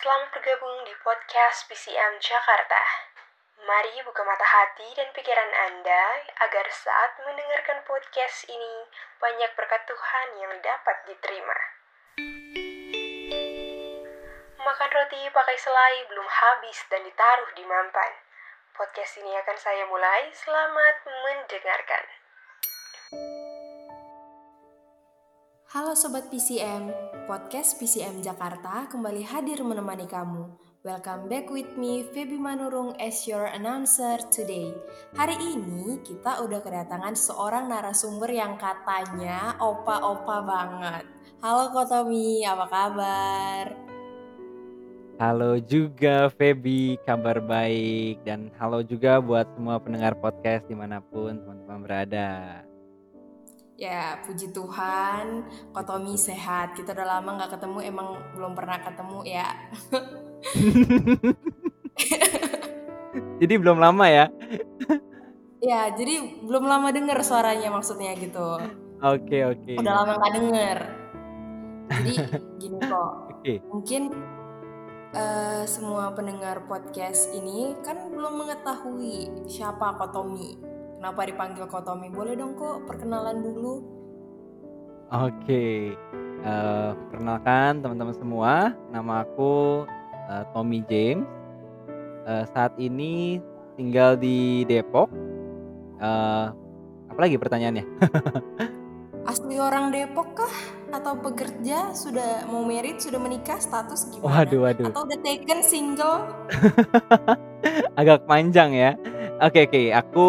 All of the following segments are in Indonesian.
Selamat bergabung di podcast PCM Jakarta. Mari buka mata hati dan pikiran Anda agar saat mendengarkan podcast ini banyak berkat Tuhan yang dapat diterima. Makan roti pakai selai belum habis dan ditaruh di mampan. Podcast ini akan saya mulai. Selamat mendengarkan. Halo Sobat PCM, podcast PCM Jakarta kembali hadir menemani kamu. Welcome back with me, Feby Manurung as your announcer today. Hari ini kita udah kedatangan seorang narasumber yang katanya opa-opa banget. Halo Kotomi, apa kabar? Halo juga Feby, kabar baik dan halo juga buat semua pendengar podcast di mana pun teman-teman berada. Ya, puji Tuhan, Kotomi sehat. Kita udah lama nggak ketemu, emang belum pernah ketemu ya. Jadi belum lama ya? ya, jadi belum lama denger suaranya maksudnya gitu. Oke oke. Udah lama nggak denger. Jadi gini kok, Oke. mungkin eh, semua pendengar podcast ini kan belum mengetahui siapa Kotomi. Kenapa dipanggil Kotomi? Boleh dong kok perkenalan dulu. Oke. Eh, perkenalkan teman-teman semua, nama aku eh, Tommy James. Eh, saat ini tinggal di Depok. Eh, apalagi pertanyaannya? Asli orang Depok kah? Atau pekerja? Sudah mau merit? Sudah menikah? Status gimana? Waduh waduh. Atau udah taken single? Agak panjang ya. Oke oke, aku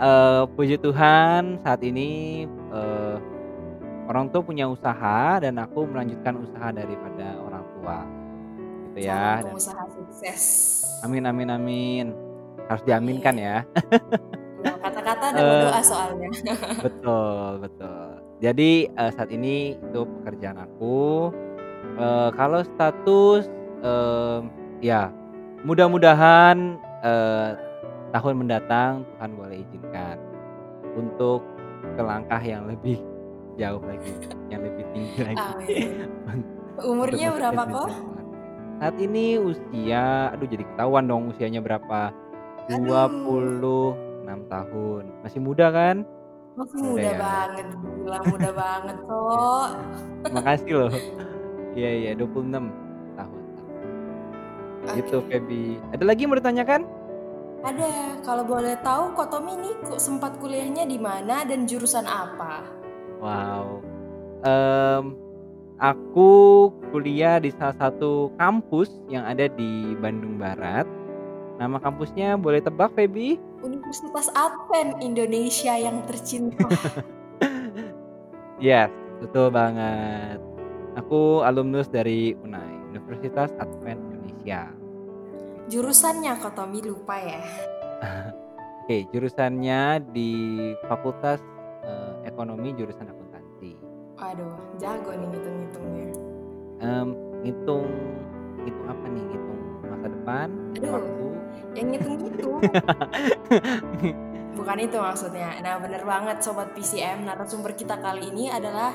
eh, puji Tuhan saat ini eh, orang tua punya usaha dan aku melanjutkan usaha daripada orang tua. Gitu ya. Dan pengusaha sukses. amin amin amin. Harus diaminkan ya. Ya, Kata-kata dan Eh. doa soalnya. betul betul. Jadi eh, saat ini itu pekerjaan aku. Eh, kalau status em, ya mudah-mudahan eh, tahun mendatang Tuhan boleh izinkan untuk ke langkah yang lebih jauh lagi, yang lebih tinggi lagi. Umurnya berapa kok? Saat ini usia, aduh jadi ketahuan dong usianya berapa. Aduh. 26 tahun. Masih muda kan? Masih Muda muda ya. banget, gila muda banget kok. Makasih loh. Iya iya 26 tahun. Gitu Oke. Feby. Ada lagi yang mau ditanyakan? Ada, kalau boleh tahu Kotomi ini kok sempat kuliahnya di mana dan jurusan apa? Wow. Em, aku kuliah di salah satu kampus yang ada di Bandung Barat. Nama kampusnya boleh tebak Feby? Universitas Advent Indonesia yang tercinta. Yes, betul banget. Aku alumnus dari UNAI, Universitas Advent Indonesia. Jurusannya Kotomi lupa ya. Oke, jurusannya di Fakultas eh, Ekonomi jurusan akuntansi. Waduh, jago nih ngitung-ngitungnya. Em, ngitung ngitung apa nih? Ngitung masa depan, Aduh. waktu. Yang ngitung-ngitung. Bukan itu maksudnya. Nah, bener banget Sobat PCM, narasumber kita kali ini adalah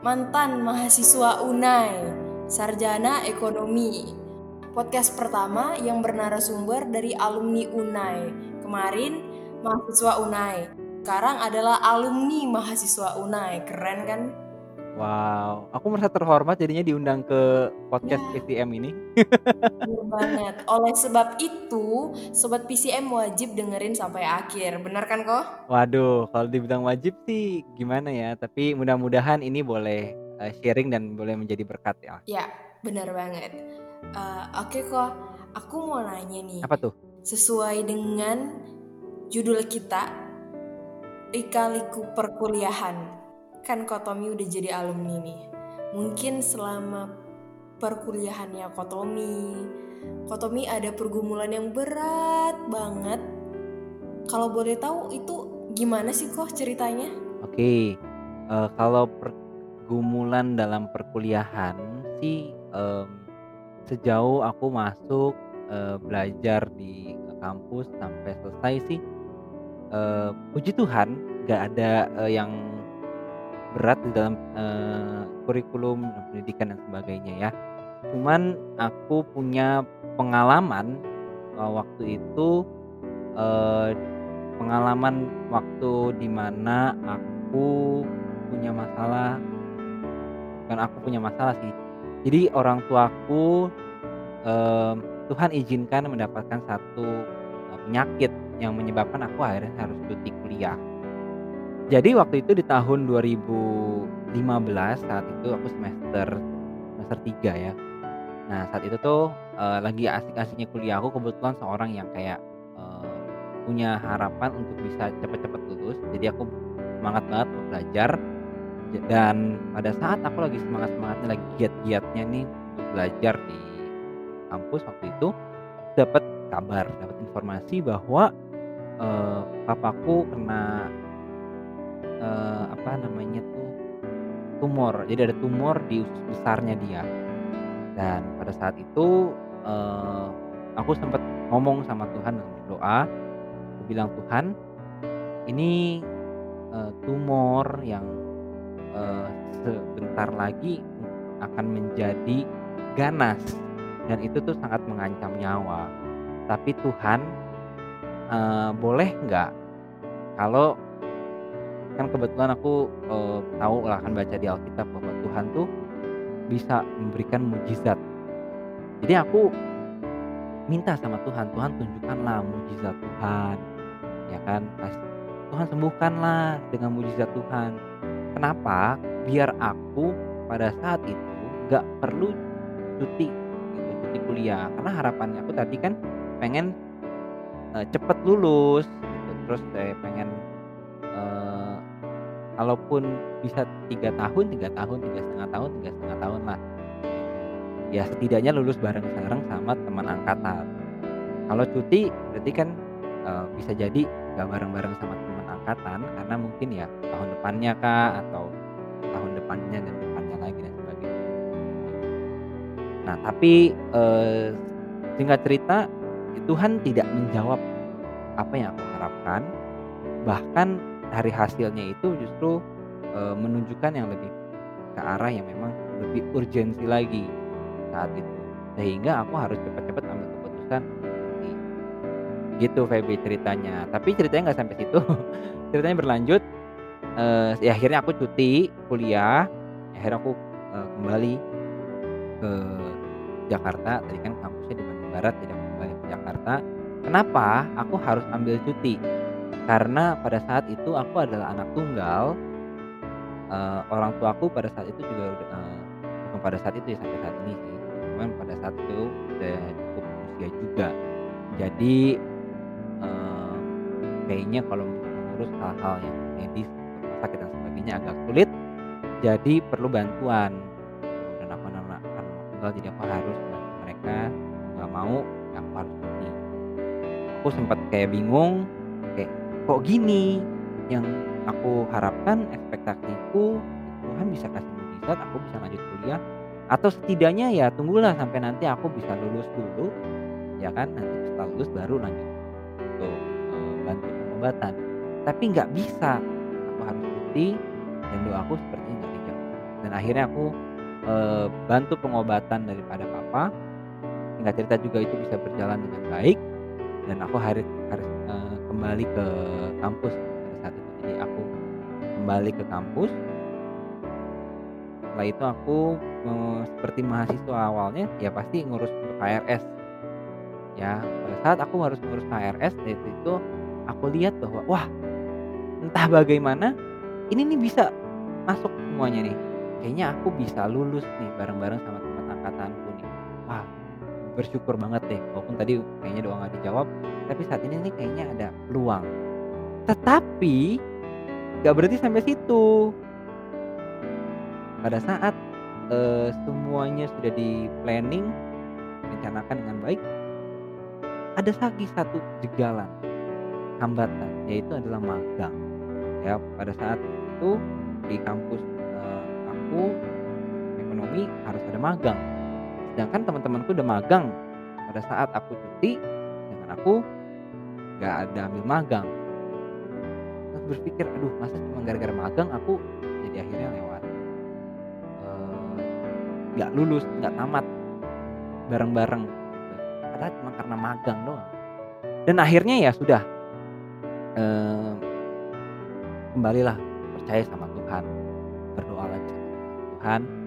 mantan mahasiswa UNAI, Sarjana Ekonomi. Podcast pertama yang bernarasumber dari alumni UNAI. Kemarin mahasiswa UNAI. Sekarang adalah alumni mahasiswa UNAI. Keren kan? Wow, aku merasa terhormat jadinya diundang ke podcast Ya. PCM ini. Bener banget. Oleh sebab itu, Sobat PCM wajib dengerin sampai akhir. Bener kan kok? Waduh, kalau dibilang wajib sih gimana ya? Tapi mudah-mudahan ini boleh eh, sharing dan boleh menjadi berkat ya. Ya, bener banget. Eh, Oke kok, aku mau nanya nih. Apa tuh? Sesuai dengan judul kita, Lika-liku perkuliahan. Kan Kotomi udah jadi alumni nih. Mungkin selama perkuliahannya Kotomi, Kotomi ada pergumulan yang berat banget. Kalau boleh tahu itu gimana sih kok ceritanya? Oke, eh, kalau pergumulan dalam perkuliahan sih em, sejauh aku masuk eh, belajar di kampus sampai selesai sih, eee, puji Tuhan nggak ada, eee, yang berat di dalam, eee, kurikulum pendidikan dan sebagainya ya. Cuman aku punya pengalaman, eee, waktu itu, eee, pengalaman waktu di mana aku punya masalah bukan aku punya masalah sih. Jadi orang tuaku, mmm, Tuhan izinkan mendapatkan satu, penyakit yang menyebabkan aku akhirnya harus cuti kuliah. Jadi waktu itu di tahun 2015 saat itu aku semester semester 3 ya. Nah saat itu tuh, eee, lagi asik-asiknya kuliah aku kebetulan seorang yang kayak, eee, punya harapan untuk bisa cepet-cepet lulus. Jadi aku semangat banget untuk belajar ja dan pada saat aku lagi semangat-semangatnya, lagi giat-giatnya nih untuk belajar di kampus waktu itu, dapet kabar, dapet informasi bahwa, eee, papaku kena, eee, apa namanya tuh, tumor. Jadi ada tumor di usus besarnya dia. Dan pada saat itu, eee, aku sempet ngomong sama Tuhan dan berdoa, aku bilang, "Tuhan, ini, eee, tumor yang, eee, sebentar lagi akan menjadi ganas dan itu tuh sangat mengancam nyawa. Tapi Tuhan, eee, boleh nggak kalau" kan kebetulan aku, eee, tahu lah kan baca di Alkitab bahwa Tuhan tuh bisa memberikan mukjizat. Jadi aku minta sama Tuhan, "Tuhan tunjukkanlah mukjizat Tuhan." Ya kan, Tuhan sembuhkanlah dengan mukjizat Tuhan. Kenapa? Biar aku pada saat itu nggak perlu cuti gitu, cuti kuliah. Karena harapannya aku tadi kan pengen, eee, cepet lulus gitu, terus kayak pengen, kalaupun bisa 3 tahun, 3 tahun, 3,5 tahun, 3,5 tahun lah. Ya setidaknya lulus bareng-bareng sama teman angkatan. Kalau cuti berarti kan, eee, bisa jadi nggak bareng-bareng sama teman angkatan karena mungkin ya tahun depannya kah, atau tahun depannya dan depannya lagi dan sebagainya. Nah tapi, eee, singkat cerita, Tuhan tidak menjawab apa yang aku harapkan, bahkan dari hasilnya itu justru, eee, menunjukkan yang lebih ke arah yang memang lebih urgensi lagi saat itu. Sehingga aku harus cepet-cepet ambil keputusan. Gitu Feby ceritanya. Tapi ceritanya nggak sampai situ, ceritanya berlanjut, eee, ya akhirnya aku cuti kuliah, akhirnya aku, eee, kembali ke Jakarta, tadi kan kampusnya di Bandung Barat, aku kembali ke Jakarta. Kenapa aku harus ambil cuti? Karena pada saat itu aku adalah anak tunggal, eee, orang tuaku pada saat itu juga eee, bukan pada saat itu ya, sampai saat ini sih, cuman pada saat itu udah cukup usia juga. Jadi, eee, kayaknya kalau mengurus hal-hal yang medis, rumah sakit dan sebagainya agak sulit, jadi perlu bantuan. Dan aku anak tunggal jadi aku harus mereka, nggak mau ya aku harus cuti. Aku sempet kayak bingung, "Kok gini?" Yang aku harapkan, ekspektasiku, Tuhan bisa kasih mukjizat, aku bisa lanjut kuliah, atau setidaknya ya tunggulah sampai nanti aku bisa lulus dulu, ya kan, nanti setelah lulus baru lanjut untuk, eee, bantu pengobatan. Tapi nggak bisa, aku harus cuti dan doaku sepertinya nggak dijawab. Dan akhirnya aku, eee, bantu pengobatan daripada papa, singkat cerita juga itu bisa berjalan dengan baik, dan aku harus harus, eee, kembali ke kampus pada saat itu. Jadi aku kembali ke kampus setelah itu aku, seperti mahasiswa awalnya ya pasti ngurus KRS. Ya, pada saat aku harus ngurus KRS, dari situ aku lihat bahwa, wah entah bagaimana ini nih bisa masuk semuanya nih. Kayaknya aku bisa lulus nih bareng-bareng sama teman angkatanku nih. Wah, bersyukur banget deh, walaupun tadi kayaknya doa nggak dijawab, tapi saat ini nih kayaknya ada peluang. Tetapi, nggak berhenti sampai situ. Pada saat, eee, semuanya sudah di-planning, direncanakan dengan baik, ada lagi satu jegalan, hambatan, yaitu adalah magang. Ya, pada saat itu di kampus, eee, aku ekonomi harus ada magang. Sedangkan teman-temanku udah magang. Pada saat aku cuti, sedangkan aku nggak ada ambil magang. Terus berpikir aduh masa cuma gara-gara magang aku jadi akhirnya lewat? Eh, nggak lulus nggak tamat. Bareng-bareng gitu. padahal cuma karena magang doang. Dan akhirnya ya sudah. Kembalilah percaya sama Tuhan. Berdoa lagi Tuhan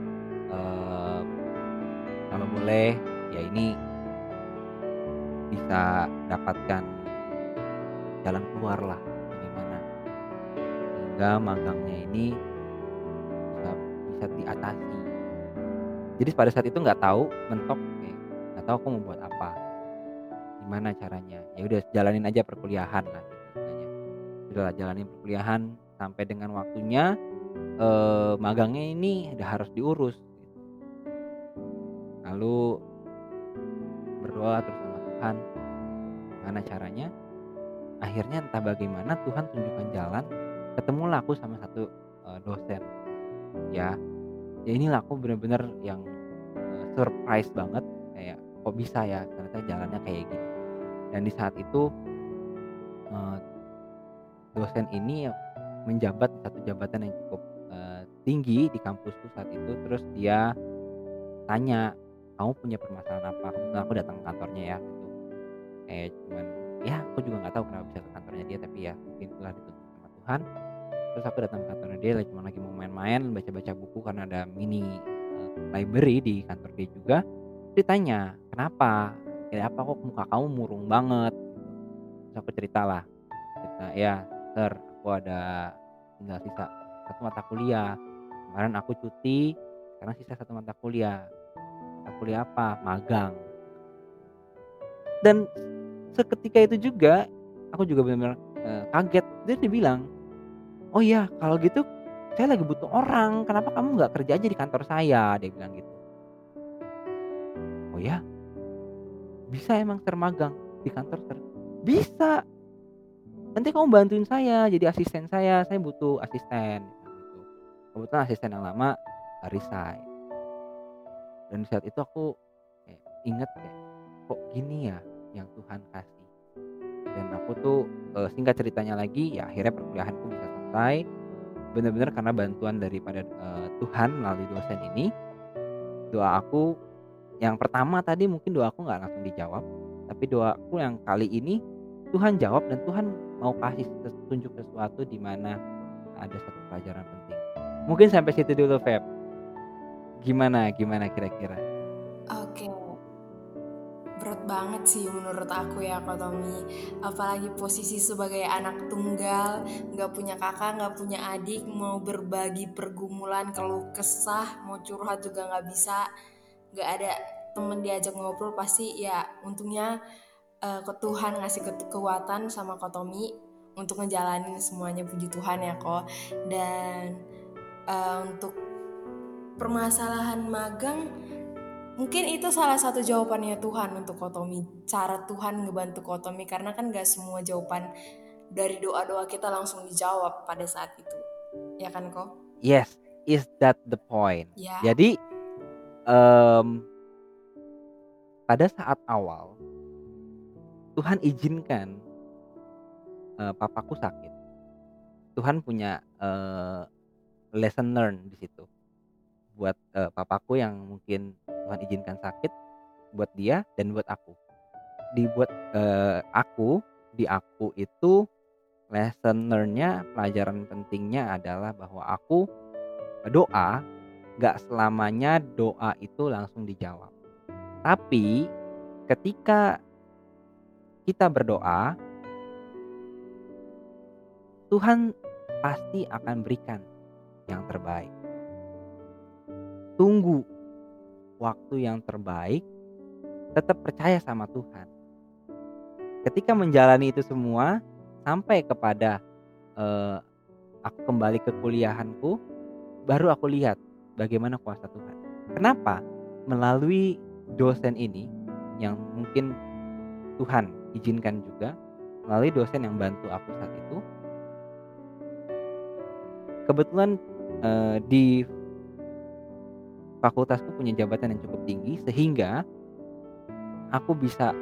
kalau boleh ya ini bisa dapatkan jalan keluar lah bagaimana. Sehingga magangnya ini bisa diatasi. Jadi pada saat itu nggak tahu mentok nggak tahu aku mau buat apa. Gimana caranya? Ya udah jalanin aja perkuliahan lah gitu sudahlah jalanin perkuliahan sampai dengan waktunya eh, magangnya ini udah harus diurus. Lalu berdoa terus sama Tuhan. Gimana caranya? Akhirnya entah bagaimana Tuhan tunjukkan jalan ketemulah aku sama satu eh, dosen. Ya ya inilah aku bener-bener yang eh, surprise banget. Kayak kok bisa ya ternyata jalannya kayak gini. Dan di saat itu eh, dosen ini menjabat satu jabatan yang cukup eh, tinggi di kampusku saat itu. Terus dia tanya kamu punya permasalahan apa kebetulan aku datang ke kantornya ya gitu. Kayak cuman ya aku juga nggak tahu kenapa bisa ke kantornya dia tapi ya mungkin itulah dituntut sama Tuhan. Terus aku datang ke kantornya dia cuma lagi mau main-main baca-baca buku karena ada mini eh, library di kantor dia juga. Ditanya kenapa? Kayak apa kok muka kamu murung banget? Terus aku cerita lah. Cerita ya sir aku ada tinggal sisa satu mata kuliah. Kemarin aku cuti sekarang sisa satu mata kuliah kuliah apa magang. Dan seketika itu juga aku juga benar-benar eh, kaget. Dia dibilang oh iya kalau gitu saya lagi butuh orang. Kenapa kamu nggak kerja aja di kantor saya? Dia bilang gitu. Oh ya bisa emang termagang di kantor ter bisa. Nanti kamu bantuin saya jadi asisten saya. Saya butuh asisten. Gitu. Kebetulan asisten yang lama resign dan saat itu aku kayak inget kayak kok gini ya yang Tuhan kasih? Dan aku tuh eh, singkat ceritanya lagi ya akhirnya perkuliahanku bisa selesai. Benar-benar karena bantuan daripada eh, Tuhan melalui dosen ini doa aku yang pertama tadi mungkin doaku nggak langsung dijawab tapi doaku yang kali ini Tuhan jawab dan Tuhan mau kasih tunjuk sesuatu di mana ada satu pelajaran penting. Mungkin sampai situ dulu Feb gimana gimana kira-kira Oke. Berat banget sih menurut aku ya Kak Tommy. Apalagi posisi sebagai anak tunggal, nggak punya kakak, nggak punya adik, mau berbagi pergumulan, keluh kesah, mau curhat juga nggak bisa, nggak ada temen diajak ngobrol pasti ya untungnya eh, ke Tuhan ngasih ke- kekuatan sama Kak Tommy untuk ngejalanin semuanya puji Tuhan ya kok dan eh, untuk permasalahan magang mungkin itu salah satu jawabannya Tuhan untuk Kotomi cara Tuhan ngebantu Kotomi karena kan gak semua jawaban dari doa-doa kita langsung dijawab pada saat itu. Ya kan kok yes is that the point? Ya. Jadi em, pada saat awal Tuhan izinkan eh, papaku sakit. Tuhan punya eh, lesson learn di situ buat eh, papaku yang mungkin Tuhan izinkan sakit buat dia dan buat aku. Dibuat eh, aku di aku itu lesson learn-nya pelajaran pentingnya adalah bahwa aku doa nggak selamanya doa itu langsung dijawab. Tapi ketika kita berdoa, Tuhan pasti akan berikan yang terbaik. Tunggu waktu yang terbaik, tetap percaya sama Tuhan. Ketika menjalani itu semua sampai kepada eh, aku kembali ke kuliahanku, baru aku lihat bagaimana kuasa Tuhan. Kenapa? Melalui dosen ini yang mungkin Tuhan izinkan juga melalui dosen yang bantu aku saat itu. Kebetulan eh, di fakultasku punya jabatan yang cukup tinggi sehingga aku bisa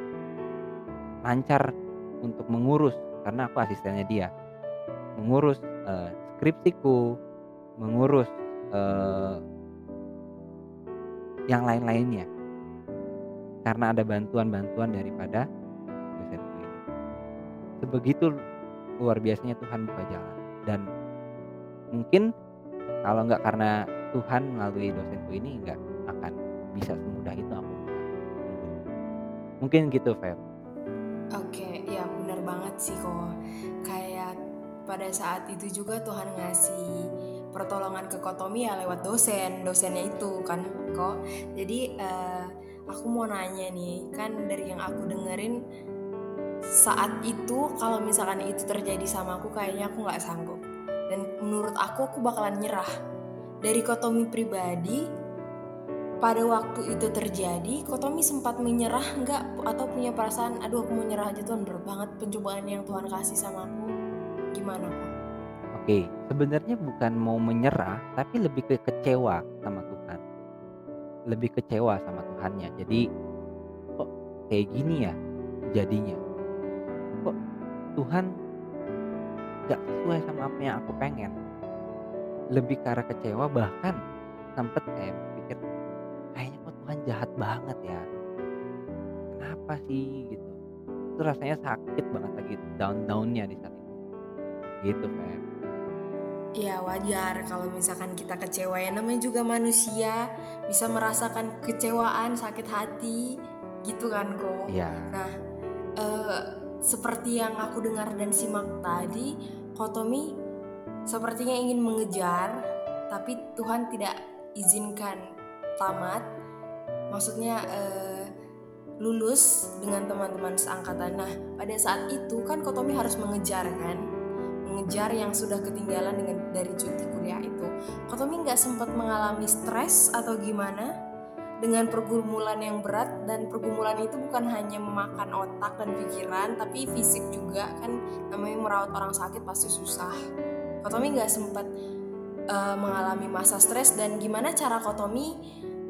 lancar untuk mengurus karena aku asistennya dia. Mengurus, eee, skripsiku, mengurus, eee yang lain-lainnya. Karena ada bantuan-bantuan daripada dosenku ini. Sebegitu luar biasanya Tuhan buka jalan dan mungkin kalau nggak karena Tuhan melalui dosenku ini nggak akan bisa semudah itu aku. Mungkin gitu, Feb. Oke, ya benar banget sih kok. Kayak pada saat itu juga Tuhan ngasih pertolongan ke Kotomi ya lewat dosen, dosennya itu kan kok. Jadi eh, aku mau nanya nih, kan dari yang aku dengerin saat itu kalau misalkan itu terjadi sama aku kayaknya aku nggak sanggup. Dan menurut aku aku bakalan nyerah. Dari Kotomi pribadi, pada waktu itu terjadi, Kotomi sempat menyerah nggak atau punya perasaan, aduh aku mau nyerah aja Tuhan berat banget pencobaan yang Tuhan kasih sama aku. Gimana kok? Oke, sebenarnya bukan mau menyerah, tapi lebih ke kecewa sama Tuhan. Lebih kecewa sama Tuhannya. Jadi kok kayak gini ya jadinya? Kok Tuhan gak sesuai sama apa yang aku pengen? Lebih ke arah kecewa bahkan sempet kayak pikir kayaknya kok Tuhan jahat banget ya. Kenapa sih gitu? Itu rasanya sakit banget lagi down-downnya di saat itu. Gitu, Feb. Ya wajar kalau misalkan kita kecewa ya namanya juga manusia bisa merasakan kecewaan, sakit hati gitu kan kok. Iya. Nah, eh, seperti yang aku dengar dan simak tadi, Kotomi sepertinya ingin mengejar, tapi Tuhan tidak izinkan tamat. Maksudnya eh, lulus dengan teman-teman seangkatan. Nah, pada saat itu kan Kotomi harus mengejar kan, mengejar yang sudah ketinggalan dengan dari cuti kuliah itu. Kotomi nggak sempat mengalami stres atau gimana? dengan pergumulan yang berat dan pergumulan itu bukan hanya memakan otak dan pikiran tapi fisik juga kan namanya merawat orang sakit pasti susah. Kotomi nggak sempat uh, mengalami masa stres dan gimana cara Kotomi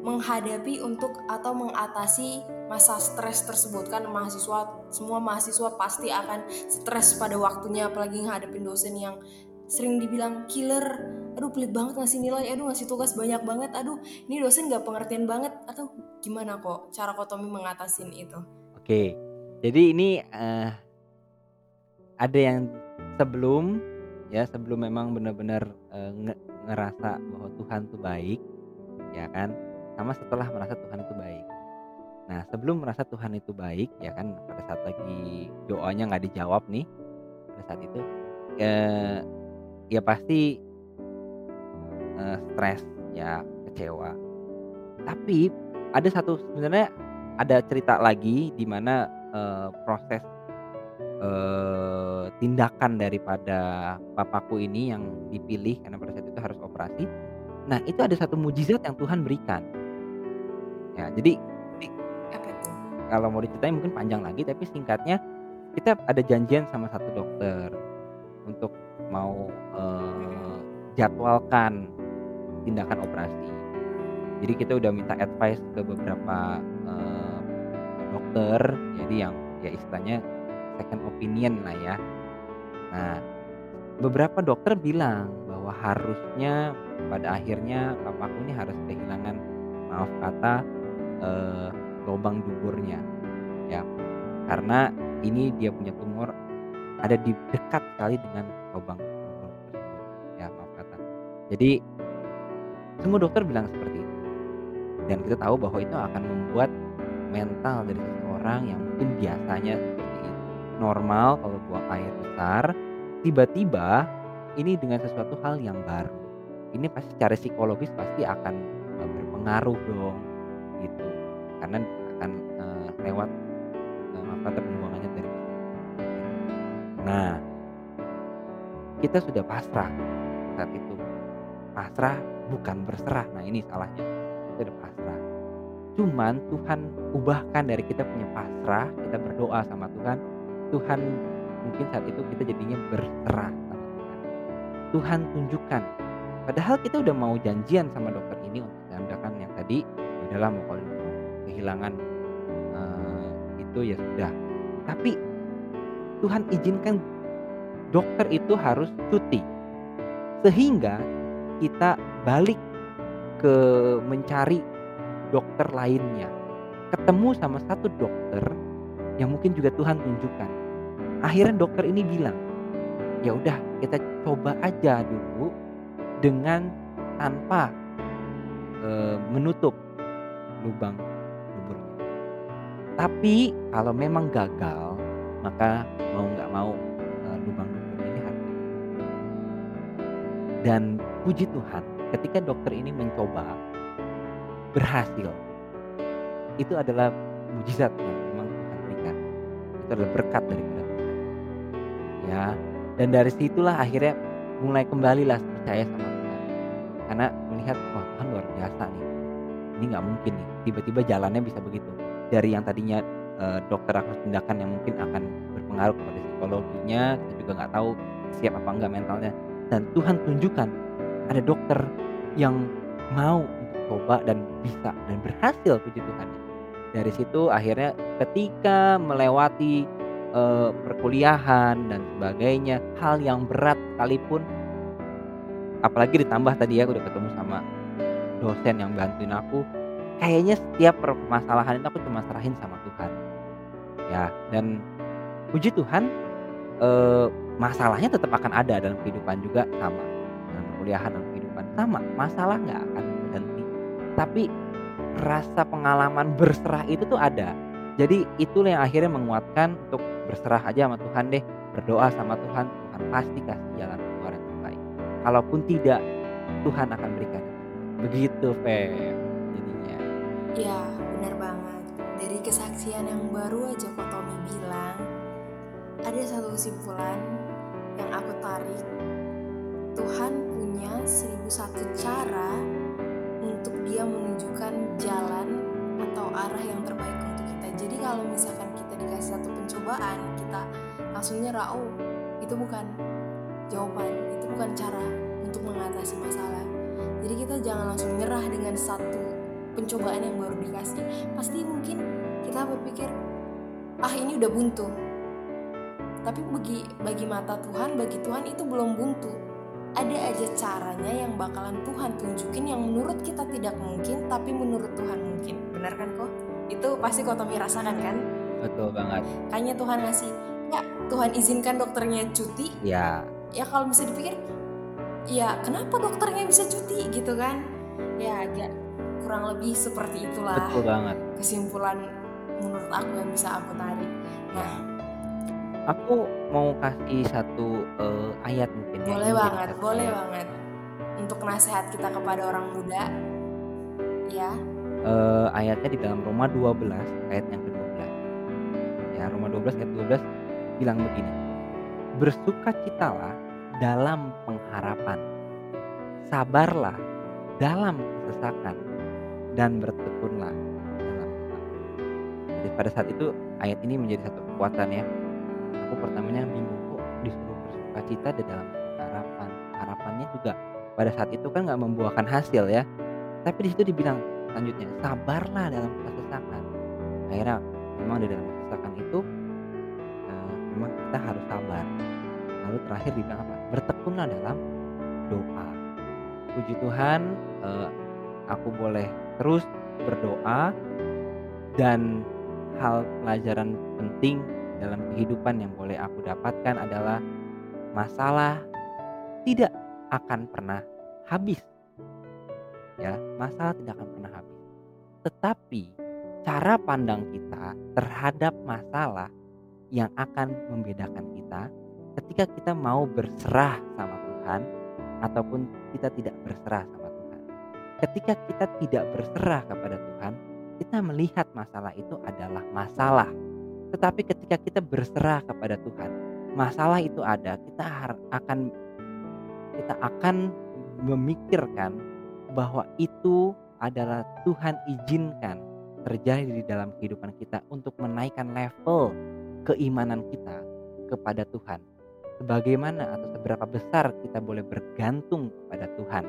menghadapi untuk atau mengatasi masa stres tersebut? Kan mahasiswa semua mahasiswa pasti akan stres pada waktunya apalagi ngadepin dosen yang sering dibilang killer. Aduh pelit banget ngasih nilai aduh ngasih tugas banyak banget aduh ini dosen gak pengertian banget. Atau gimana kok cara Kotomi mengatasin itu? Oke, jadi ini eh, ada yang sebelum ya sebelum memang benar-benar nge- ngerasa bahwa Tuhan tuh baik, ya kan, sama setelah merasa Tuhan itu baik. Nah sebelum merasa Tuhan itu baik, ya kan, pada saat lagi doanya nggak dijawab nih, pada saat itu, eh, ya pasti eh, stres, ya kecewa. Tapi ada satu sebenarnya ada cerita lagi di mana eh, proses eh, tindakan daripada papaku ini yang dipilih karena pada saat itu harus operasi. Nah itu ada satu mujizat yang Tuhan berikan. Ya jadi kalau mau diceritain mungkin panjang lagi tapi singkatnya kita ada janjian sama satu dokter untuk mau eh, jadwalkan tindakan operasi. Jadi kita udah minta advice ke beberapa eh, dokter, jadi yang ya istilahnya second opinion lah ya. Nah, beberapa dokter bilang bahwa harusnya pada akhirnya papaku ini harus kehilangan maaf kata eh, lubang duburnya, ya, karena ini dia punya tumor ada di dekat sekali dengan lubang dubur ya maaf kata. Jadi semua dokter bilang seperti itu dan kita tahu bahwa itu akan membuat mental dari seseorang yang mungkin biasanya normal kalau buang air besar tiba-tiba ini dengan sesuatu hal yang baru. Ini pasti secara psikologis pasti akan eh, berpengaruh dong gitu. Karena akan eh, lewat eh, apa kata pembuangannya dari nah kita sudah pasrah saat itu. Pasrah bukan berserah. Nah ini salahnya. Kita udah pasrah. Cuman Tuhan ubahkan dari kita punya pasrah kita berdoa sama Tuhan Tuhan mungkin saat itu kita jadinya berserah sama Tuhan Tuhan tunjukkan padahal kita udah mau janjian sama dokter ini untuk tindakan yang tadi ya udahlah mau kalau kehilangan eh, itu ya sudah tapi Tuhan izinkan dokter itu harus cuti. Sehingga kita balik ke mencari dokter lainnya. Ketemu sama satu dokter yang mungkin juga Tuhan tunjukkan. Akhirnya dokter ini bilang, "Ya udah, kita coba aja dulu dengan tanpa e, menutup lubang duburnya. Tapi kalau memang gagal, maka mau nggak mau e, lubang dubur ini harus Dan puji Tuhan, ketika dokter ini mencoba berhasil, itu adalah mujizat yang memang Tuhan berikan. Itu adalah berkat dari Tuhan. Ya, dan dari situlah akhirnya mulai kembalilah percaya sama Tuhan. Karena melihat wah Tuhan luar biasa nih. Ini nggak mungkin nih, tiba-tiba jalannya bisa begitu. Dari yang tadinya e, dokter akan tindakan yang mungkin akan berpengaruh kepada psikologinya, kita juga nggak tahu siap apa enggak mentalnya. Dan Tuhan tunjukkan ada dokter yang mau untuk coba dan bisa dan berhasil puji Tuhan. Dari situ akhirnya ketika melewati e, perkuliahan dan sebagainya, hal yang berat sekalipun. Apalagi ditambah tadi ya udah ketemu sama dosen yang bantuin aku. Kayaknya setiap permasalahan itu aku cuma serahin sama Tuhan. Ya dan puji Tuhan eh, masalahnya tetap akan ada dalam kehidupan juga sama. Dalam perkuliahan dalam kehidupan sama. Masalah nggak akan berhenti. Tapi rasa pengalaman berserah itu tuh ada jadi itulah yang akhirnya menguatkan untuk berserah aja sama Tuhan deh berdoa sama Tuhan Tuhan pasti kasih jalan keluar yang terbaik kalaupun tidak Tuhan akan berikan begitu Feb jadinya Ya, benar banget. Dari kesaksian yang baru aja kok Tommy bilang, ada satu kesimpulan yang aku tarik. Tuhan punya seribu satu cara untuk dia menunjukkan jalan atau arah yang terbaik kalau misalkan kita dikasih satu pencobaan, kita langsung nyerah, oh itu bukan jawaban, itu bukan cara untuk mengatasi masalah. Jadi kita jangan langsung nyerah dengan satu pencobaan yang baru dikasih. Pasti mungkin kita berpikir ah ini udah buntu. Tapi bagi bagi mata Tuhan bagi Tuhan itu belum buntu. Ada aja caranya yang bakalan Tuhan tunjukin yang menurut kita tidak mungkin tapi menurut Tuhan mungkin. Benar kan kok itu pasti kok Tommy rasakan kan? Betul banget. Kayaknya Tuhan ngasih ya Tuhan izinkan dokternya cuti. Ya ya kalau bisa dipikir ya kenapa dokternya bisa cuti gitu kan? Ya agak kurang lebih seperti itulah betul banget. kesimpulan menurut aku yang bisa aku tarik. Nah. Aku mau kasih satu eh, ayat mungkin ya, boleh jadi banget boleh ya. banget. Untuk nasihat kita kepada orang muda ya Eh, ayatnya di dalam Roma 12 ayat yang ke-12 ya Roma 12 ayat 12 bilang begini bersukacitalah dalam pengharapan. Sabarlah dalam kesesakan dan bertekunlah dalam jadi pada saat itu ayat ini menjadi satu kekuatan ya. Aku pertamanya bingung kok disuruh bersukacita di dalam harapan harapannya juga pada saat itu kan nggak membuahkan hasil ya. Tapi di situ dibilang selanjutnya. Sabarlah dalam kesesakan. Akhirnya memang di dalam kesesakan itu eh, memang kita harus sabar. Lalu terakhir dibilang apa? Bertekunlah dalam doa. Puji Tuhan eh, aku boleh terus berdoa dan hal pelajaran penting dalam kehidupan yang boleh aku dapatkan adalah masalah tidak akan pernah habis ya masalah tidak akan pernah habis. Tetapi cara pandang kita terhadap masalah yang akan membedakan kita ketika kita mau berserah sama Tuhan ataupun kita tidak berserah sama Tuhan. Ketika kita tidak berserah kepada Tuhan kita melihat masalah itu adalah masalah. Tetapi ketika kita berserah kepada Tuhan masalah itu ada kita akan kita akan memikirkan bahwa itu adalah Tuhan izinkan terjadi di dalam kehidupan kita untuk menaikkan level keimanan kita kepada Tuhan. Sebagaimana atau seberapa besar kita boleh bergantung kepada Tuhan.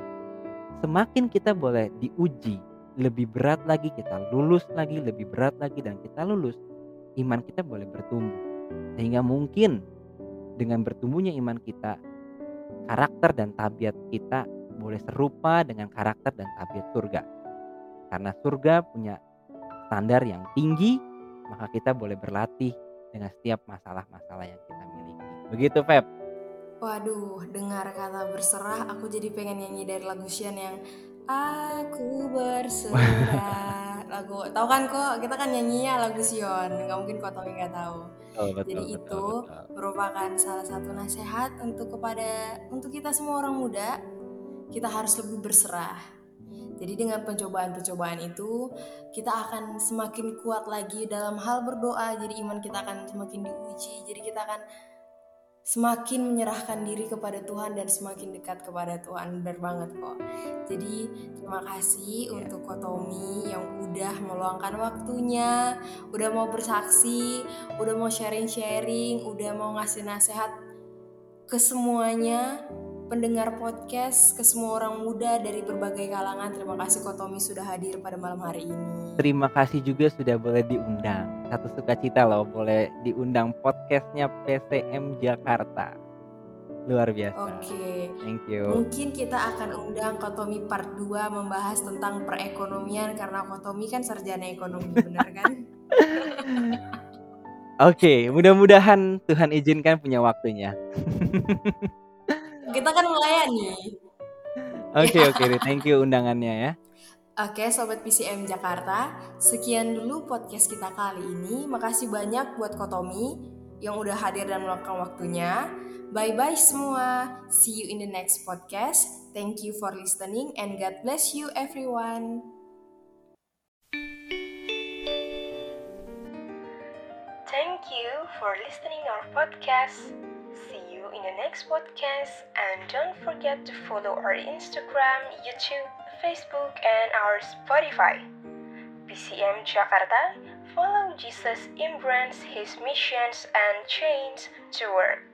Semakin kita boleh diuji, lebih berat lagi kita lulus lagi, lebih berat lagi dan kita lulus, iman kita boleh bertumbuh. Sehingga mungkin dengan bertumbuhnya iman kita, karakter dan tabiat kita boleh serupa dengan karakter dan tabiat surga. Karena surga punya standar yang tinggi, maka kita boleh berlatih dengan setiap masalah-masalah yang kita miliki. Begitu, Feb. Waduh, dengar kata berserah, aku jadi pengen nyanyi dari lagu Sian yang Aku berserah. lagu, tahu kan kok? Kita kan nyanyinya lagu Sion. Nggak mungkin kok Tommy nggak tahu. Oh, betul, jadi betul, itu betul. merupakan salah satu nasihat untuk kepada untuk kita semua orang muda. Kita harus lebih berserah. Jadi dengan pencobaan-pencobaan itu kita akan semakin kuat lagi dalam hal berdoa. Jadi iman kita akan semakin diuji. Jadi kita akan semakin menyerahkan diri kepada Tuhan dan semakin dekat kepada Tuhan benar banget kok jadi terima kasih yeah. untuk Kotomi yang udah meluangkan waktunya udah mau bersaksi udah mau sharing-sharing udah mau ngasih nasihat ke semuanya pendengar podcast, ke semua orang muda dari berbagai kalangan. Terima kasih Kotomi sudah hadir pada malam hari ini. Terima kasih juga sudah boleh diundang. Satu sukacita loh boleh diundang podcastnya PCM Jakarta. Luar biasa. Oke. Okay. Thank you. Mungkin kita akan undang Kotomi part 2 membahas tentang perekonomian karena Kotomi kan sarjana ekonomi, benar kan? Oke, okay, mudah-mudahan Tuhan izinkan punya waktunya. kita kan melayani. Oke okay, oke, okay. thank you undangannya ya. Oke, sobat PCM Jakarta, sekian dulu podcast kita kali ini. Makasih banyak buat Kotomi yang udah hadir dan meluangkan waktunya. Bye bye semua. See you in the next podcast. Thank you for listening and God bless you everyone. Thank you for listening our podcast. In the next podcast and don't forget to follow our Instagram, YouTube, Facebook, and our Spotify. PCM Jakarta, follow Jesus embrace his missions and chains to work.